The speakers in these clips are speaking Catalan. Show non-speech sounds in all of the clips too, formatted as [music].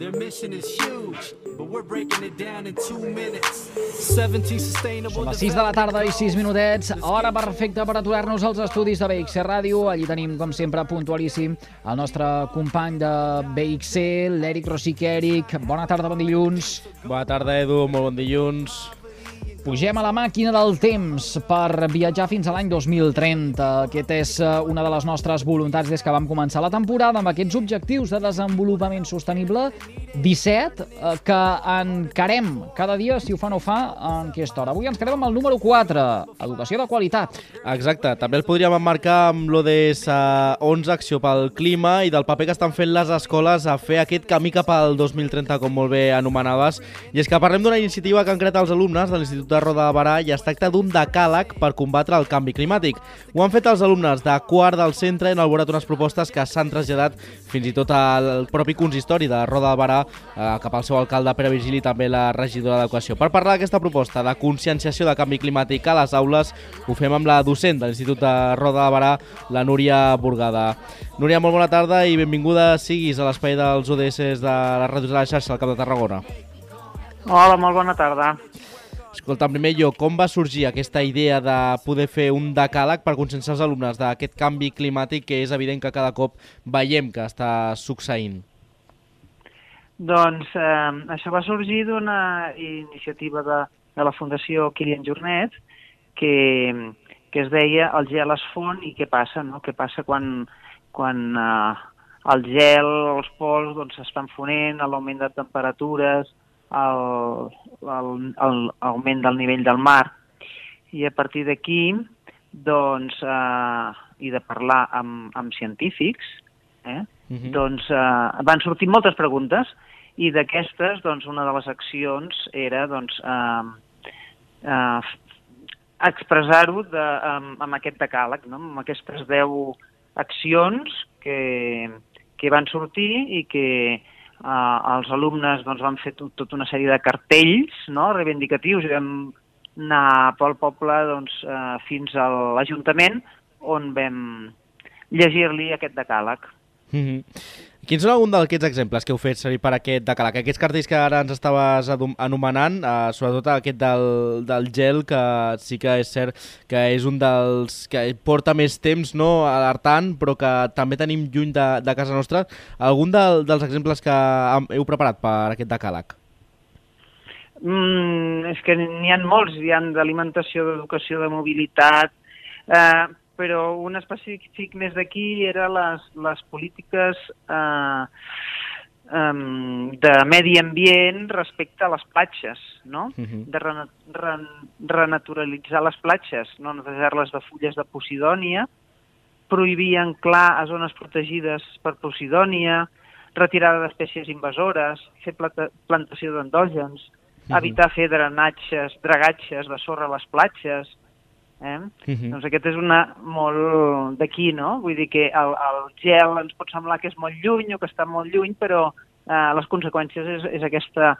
Their mission is huge, but we're breaking it down in two minutes. 17 sustainable Són les 6 de la tarda i 6 minutets, hora perfecta per aturar-nos als estudis de BXC Ràdio. Allí tenim, com sempre, puntualíssim el nostre company de BXC, l'Eric Rosique. Eric, bona tarda, bon dilluns. Bona tarda, Edu, molt bon dilluns. Pugem a la màquina del temps per viatjar fins a l'any 2030. Aquest és eh, una de les nostres voluntats des que vam començar la temporada amb aquests objectius de desenvolupament sostenible 17 eh, que encarem cada dia, si ho fa no fa, en aquesta hora. Avui ens quedem amb el número 4, educació de qualitat. Exacte, també el podríem emmarcar amb l'ODS 11, Acció pel Clima, i del paper que estan fent les escoles a fer aquest camí cap al 2030, com molt bé anomenaves. I és que parlem d'una iniciativa que han creat els alumnes de l'Institut de Roda de Barà i es tracta d'un decàleg per combatre el canvi climàtic. Ho han fet els alumnes de quart del centre i han elaborat unes propostes que s'han traslladat fins i tot al propi consistori de Roda de Barà eh, cap al seu alcalde Pere Virgili i també la regidora d'Educació. Per parlar d'aquesta proposta de conscienciació de canvi climàtic a les aules, ho fem amb la docent de l'Institut de Roda de Barà, la Núria Burgada. Núria, molt bona tarda i benvinguda siguis a l'espai dels ODS de la ràdios de la xarxa al Cap de Tarragona. Hola, molt bona tarda. Escolta, en primer lloc, com va sorgir aquesta idea de poder fer un decàleg per conscienciar els alumnes d'aquest canvi climàtic que és evident que cada cop veiem que està succeint? Doncs eh, això va sorgir d'una iniciativa de, de la Fundació Kilian Jornet que, que es deia el gel es fon i què passa, no? Què passa quan, quan eh, el gel, els pols doncs, es van fonent, l'augment de temperatures, l'augment del nivell del mar. I a partir d'aquí, doncs, eh, i de parlar amb, amb científics, eh, Mhm. doncs eh, van sortir moltes preguntes i d'aquestes, doncs, una de les accions era, doncs, eh, eh, expressar-ho de, amb, amb aquest decàleg, no? amb aquestes 10 accions que, que van sortir i que eh, els alumnes doncs, van fer tot, tota una sèrie de cartells no? reivindicatius i vam anar pel poble doncs, eh, fins a l'Ajuntament on vam llegir-li aquest decàleg. Mhm. Quins són alguns d'aquests exemples que heu fet servir per aquest decàleg? Aquests cartells que ara ens estaves anomenant, eh, sobretot aquest del, del gel, que sí que és cert que és un dels que porta més temps no, alertant, però que també tenim lluny de, de casa nostra. Algun del, dels exemples que heu preparat per aquest decàleg? Mm, és que n'hi ha molts, hi ha d'alimentació, d'educació, de mobilitat, eh, però un específic més d'aquí era les, les polítiques eh, em, de medi ambient respecte a les platges, no? Mhm. De rena, ren, renaturalitzar les platges, no netejar-les de fulles de posidònia, prohibir anclar a zones protegides per posidònia, retirada d'espècies invasores, fer plata, plantació d'endògens, Mhm. evitar fer drenatges, dragatges de sorra a les platges. Eh? Mhm. Doncs aquest és una molt d'aquí, no? Vull dir que el, el gel ens pot semblar que és molt lluny o que està molt lluny, però eh, les conseqüències és, és aquesta,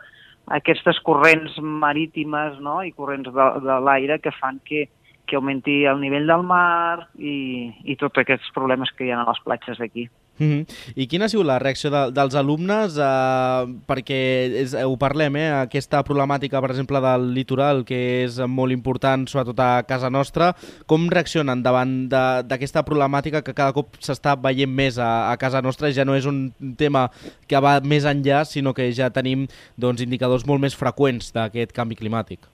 aquestes corrents marítimes no? i corrents de, de l'aire que fan que, que augmenti el nivell del mar i, i tots aquests problemes que hi ha a les platges d'aquí. Mhm. I quina ha sigut la reacció de, dels alumnes? Eh, perquè és, ho parlem, eh, aquesta problemàtica, per exemple, del litoral, que és molt important, sobretot a casa nostra. Com reaccionen davant d'aquesta problemàtica que cada cop s'està veient més a, a casa nostra? Ja no és un tema que va més enllà, sinó que ja tenim doncs, indicadors molt més freqüents d'aquest canvi climàtic.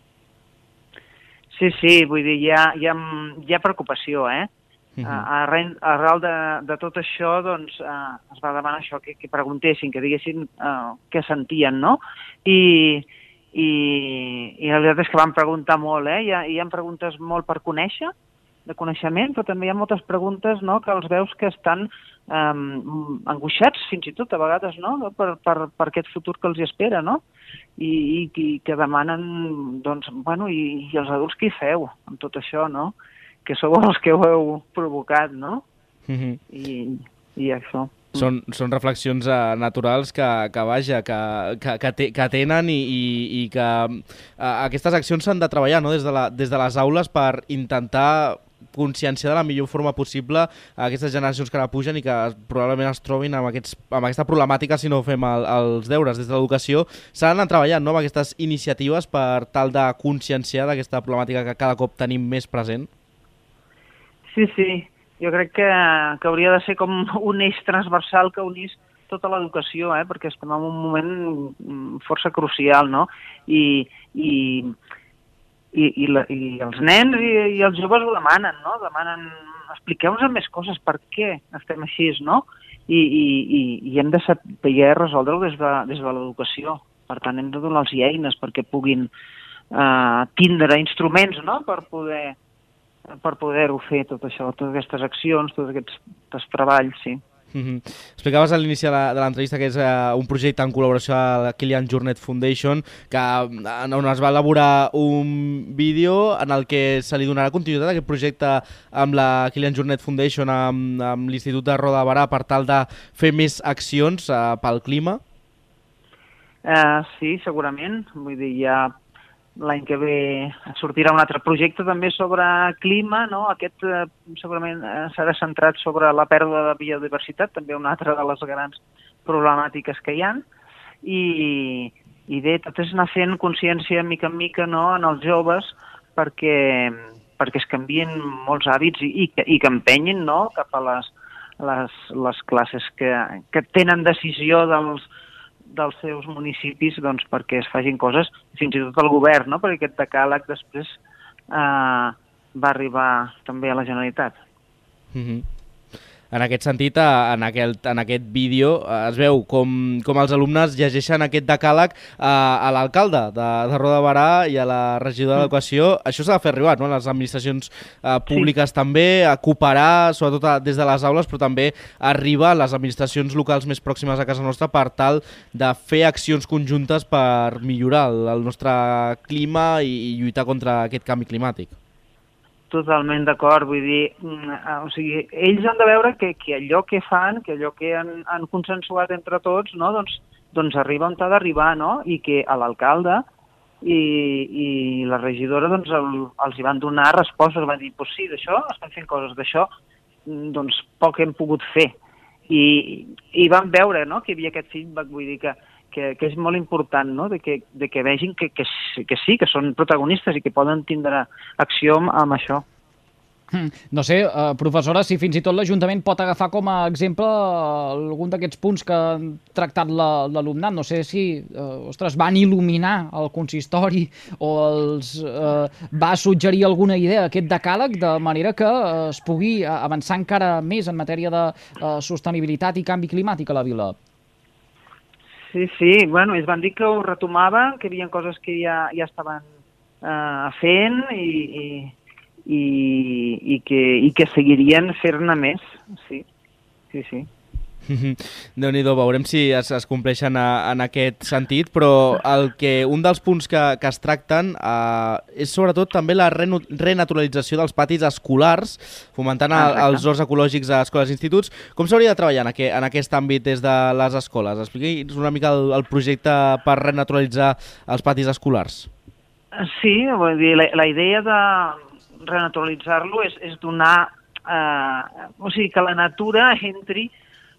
Sí, sí, vull dir, hi ha, hi ha, hi ha preocupació, eh? Uh, arran, arrel de, de tot això, doncs, uh, es va demanar això, que, que preguntessin, que diguessin uh, què sentien, no? I, i, I la veritat és que van preguntar molt, eh? Hi ha, hi ha preguntes molt per conèixer, de coneixement, però també hi ha moltes preguntes no, que els veus que estan um, angoixats, fins i tot, a vegades, no? per, per, per aquest futur que els espera, no? I, i, i que demanen, doncs, bueno, i, i els adults què hi feu amb tot això, no? Que sou els que ho heu provocat, no? Mhm. I, i això. són, són reflexions uh, naturals que, que vaja, que, que, que, te, que tenen i, i, i que uh, aquestes accions s'han de treballar no? des, de la, des de les aules per intentar consciència de la millor forma possible a aquestes generacions que ara pugen i que probablement es trobin amb, aquests, amb aquesta problemàtica si no fem el, els deures des de l'educació. S'han anat treballant no, amb aquestes iniciatives per tal de conscienciar d'aquesta problemàtica que cada cop tenim més present? Sí, sí. Jo crec que, que hauria de ser com un eix transversal que unís tota l'educació, eh? perquè estem en un moment mm, força crucial, no? I, i, i, i, la, i els nens i, i els joves ho demanen, no? Demanen, expliqueu-nos més coses, per què estem així, no? I, i, i, i hem de saber resoldre-ho des de, des de l'educació. Per tant, hem de donar-los eines perquè puguin eh, tindre instruments no? per poder per poder-ho fer, tot això, totes aquestes accions, tots aquests, treballs, sí. Mm -hmm. Explicaves a l'inici de l'entrevista que és uh, un projecte en col·laboració amb la Kilian Jornet Foundation que, on es va elaborar un vídeo en el que se li donarà continuïtat a aquest projecte amb la Kilian Jornet Foundation amb, amb l'Institut de Roda Barà per tal de fer més accions uh, pel clima? Uh, sí, segurament. Vull dir, hi ha l'any que ve sortirà un altre projecte també sobre clima, no? aquest eh, segurament eh, serà centrat sobre la pèrdua de biodiversitat, també una altra de les grans problemàtiques que hi ha, i, i bé, tot és anar fent consciència mica en mica no? en els joves perquè, perquè es canvien molts hàbits i, i, que, i que empenyin no? cap a les, les, les classes que, que tenen decisió dels, dels seus municipis doncs, perquè es facin coses, fins i tot el govern, no? perquè aquest decàleg després eh, va arribar també a la Generalitat. Mm -hmm. En aquest sentit, en aquest, en aquest vídeo es veu com, com els alumnes llegeixen aquest decàleg a, a l'alcalde de, de Roda Barà i a la regidora mm. d'Educació. Això s'ha de fer arribar no? a les administracions eh, públiques sí. també, a cooperar, sobretot a, des de les aules, però també arribar a les administracions locals més pròximes a casa nostra per tal de fer accions conjuntes per millorar el, el nostre clima i, i lluitar contra aquest canvi climàtic. Totalment d'acord, vull dir, mm, eh, o sigui, ells han de veure que, que allò que fan, que allò que han, han consensuat entre tots, no, doncs, doncs arriba on ha d'arribar, no?, i que a l'alcalde i, i la regidora doncs el, els hi van donar respostes, van dir, pues sí, d'això estem fent coses, d'això mm, doncs poc hem pogut fer. I, i van veure no, que hi havia aquest feedback, vull dir que, que, que és molt important no? de, que, de que vegin que, que, que sí, que són protagonistes i que poden tindre acció amb això. Hmm. No sé, eh, professora, si fins i tot l'Ajuntament pot agafar com a exemple algun d'aquests punts que han tractat l'alumnat. No sé si, eh, ostres, van il·luminar el consistori o els eh, va suggerir alguna idea aquest decàleg de manera que es pugui avançar encara més en matèria de sostenibilitat i canvi climàtic a la vila. Sí, sí, bueno, ells van dir que ho retomaven, que hi havia coses que ja, ja estaven eh, fent i, i, i, i, que, i que seguirien fer-ne més, sí, sí, sí. [laughs] déu nhi veurem si es, es compleixen a, en aquest sentit, però el que un dels punts que, que es tracten eh, és sobretot també la reno, renaturalització dels patis escolars, fomentant el, els horts ecològics a escoles i instituts. Com s'hauria de treballar en, aquest, en aquest àmbit des de les escoles? Expliqui'ns una mica el, el projecte per renaturalitzar els patis escolars. Sí, vull dir, la, la idea de renaturalitzar-lo és, és donar... Eh, o sigui, que la natura entri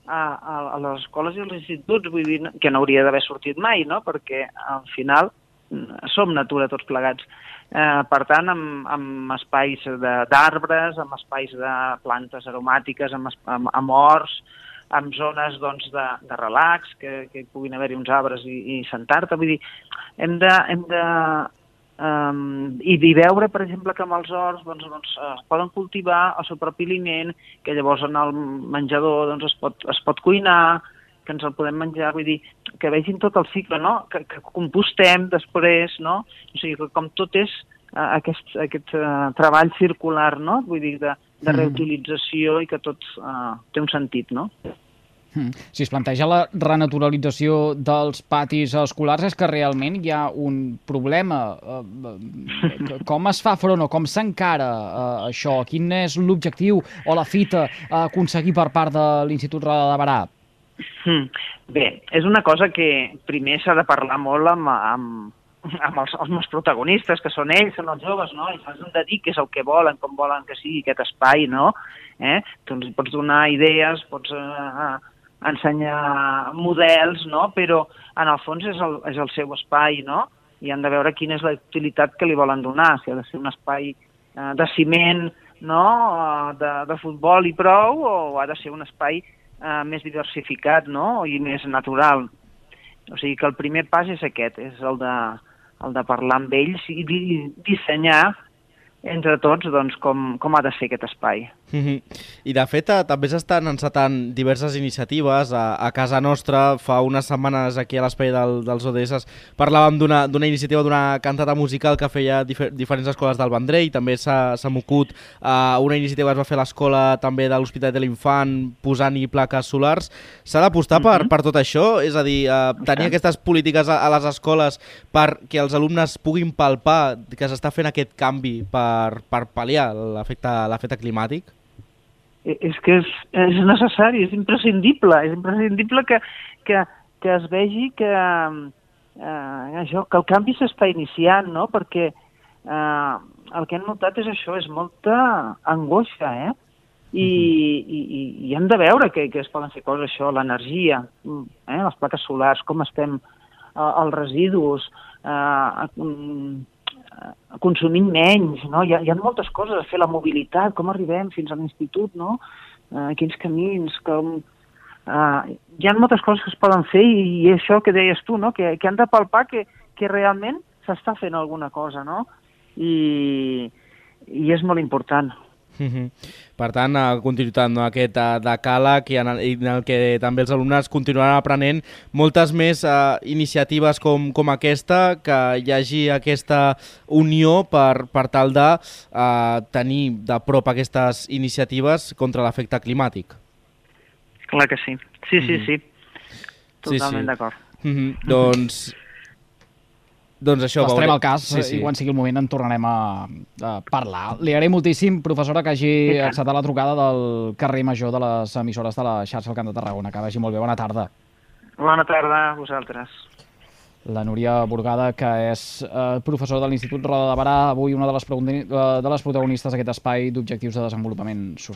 a, a, a les escoles i als instituts, vull dir que no hauria d'haver sortit mai, no? perquè al final mm, som natura tots plegats. Eh, per tant, amb, amb espais d'arbres, amb espais de plantes aromàtiques, amb, amb, amb horts, amb zones doncs, de, de relax, que, que puguin haver-hi uns arbres i, i sentar-te. Vull dir, hem de, hem de Um, i, I veure, per exemple, que amb els horts doncs, doncs, es poden cultivar el seu propi aliment, que llavors en el menjador doncs, es, pot, es pot cuinar, que ens el podem menjar, vull dir, que vegin tot el cicle, no? que, que compostem després, no? o sigui, que com tot és uh, aquest, aquest uh, treball circular, no? vull dir, de, de mm. reutilització i que tot uh, té un sentit, no? Hmm. Si es planteja la renaturalització dels patis escolars és que realment hi ha un problema. Eh, eh, com es fa front o com s'encara uh, això? Quin és l'objectiu o la fita a aconseguir per part de l'Institut Roda de Barà? Mm. Bé, és una cosa que primer s'ha de parlar molt amb, amb, amb els, els protagonistes, que són ells, són els joves, no? I se'ls han de dir què és el que volen, com volen que sigui aquest espai, no? Eh? Tu ens pots donar idees, pots eh, ensenyar models, no? Però en el fons és el, és el seu espai, no? I han de veure quina és la utilitat que li volen donar, si ha de ser un espai eh, de ciment, no? Eh, de, de futbol i prou, o ha de ser un espai eh, més diversificat, no? I més natural. O sigui que el primer pas és aquest, és el de, el de parlar amb ells i di dissenyar entre tots doncs, com, com ha de ser aquest espai. Mm -hmm. I de fet eh, també s'estan encetant diverses iniciatives a, a casa nostra. Fa unes setmanes aquí a l'espai del, dels ODS parlàvem d'una iniciativa d'una cantata musical que feia difer diferents escoles del Vendrell. També s'ha mocut uh, una iniciativa que es va fer a l'escola també de l'Hospital de l'Infant posant-hi plaques solars. S'ha d'apostar mm -hmm. per, mhm. per tot això? És a dir, uh, tenir aquestes polítiques a, a les escoles perquè els alumnes puguin palpar que s'està fent aquest canvi per, per pal·liar l'efecte climàtic? Eh, és que és, és necessari, és imprescindible, és imprescindible que, que, que es vegi que, eh, això, que el canvi s'està iniciant, no? perquè eh, el que hem notat és això, és molta angoixa, eh? I, mm-hmm. i, i, i hem de veure que, que es poden fer coses, això, l'energia, eh? les plaques solars, com estem, eh, els residus, Eh, consumint menys, no? Hi ha, hi ha moltes coses a fer, la mobilitat, com arribem fins a l'institut, no? Uh, quins camins, com... Uh, hi ha moltes coses que es poden fer i, i això que deies tu, no? Que, que han de palpar que, que realment s'està fent alguna cosa, no? I, i és molt important. Mm -hmm. Per tant, a continuïtat no, aquest uh, decàleg i en, el, en el que també els alumnes continuaran aprenent moltes més uh, iniciatives com, com aquesta, que hi hagi aquesta unió per, per tal de uh, tenir de prop aquestes iniciatives contra l'efecte climàtic. Clar que sí. Sí, sí, mm -hmm. sí. Totalment sí, sí. d'acord. Mm -hmm. Doncs doncs això, L'estarem al cas sí, sí. i quan sigui el moment en tornarem a, a parlar. Li agraïm moltíssim, professora, que hagi acceptat la trucada del carrer major de les emissores de la xarxa al Camp de Tarragona. Que vagi molt bé. Bona tarda. Bona tarda a vosaltres. La Núria Burgada, que és eh, professora de l'Institut Roda de Barà, avui una de les, de les protagonistes d'aquest espai d'objectius de desenvolupament sostenible.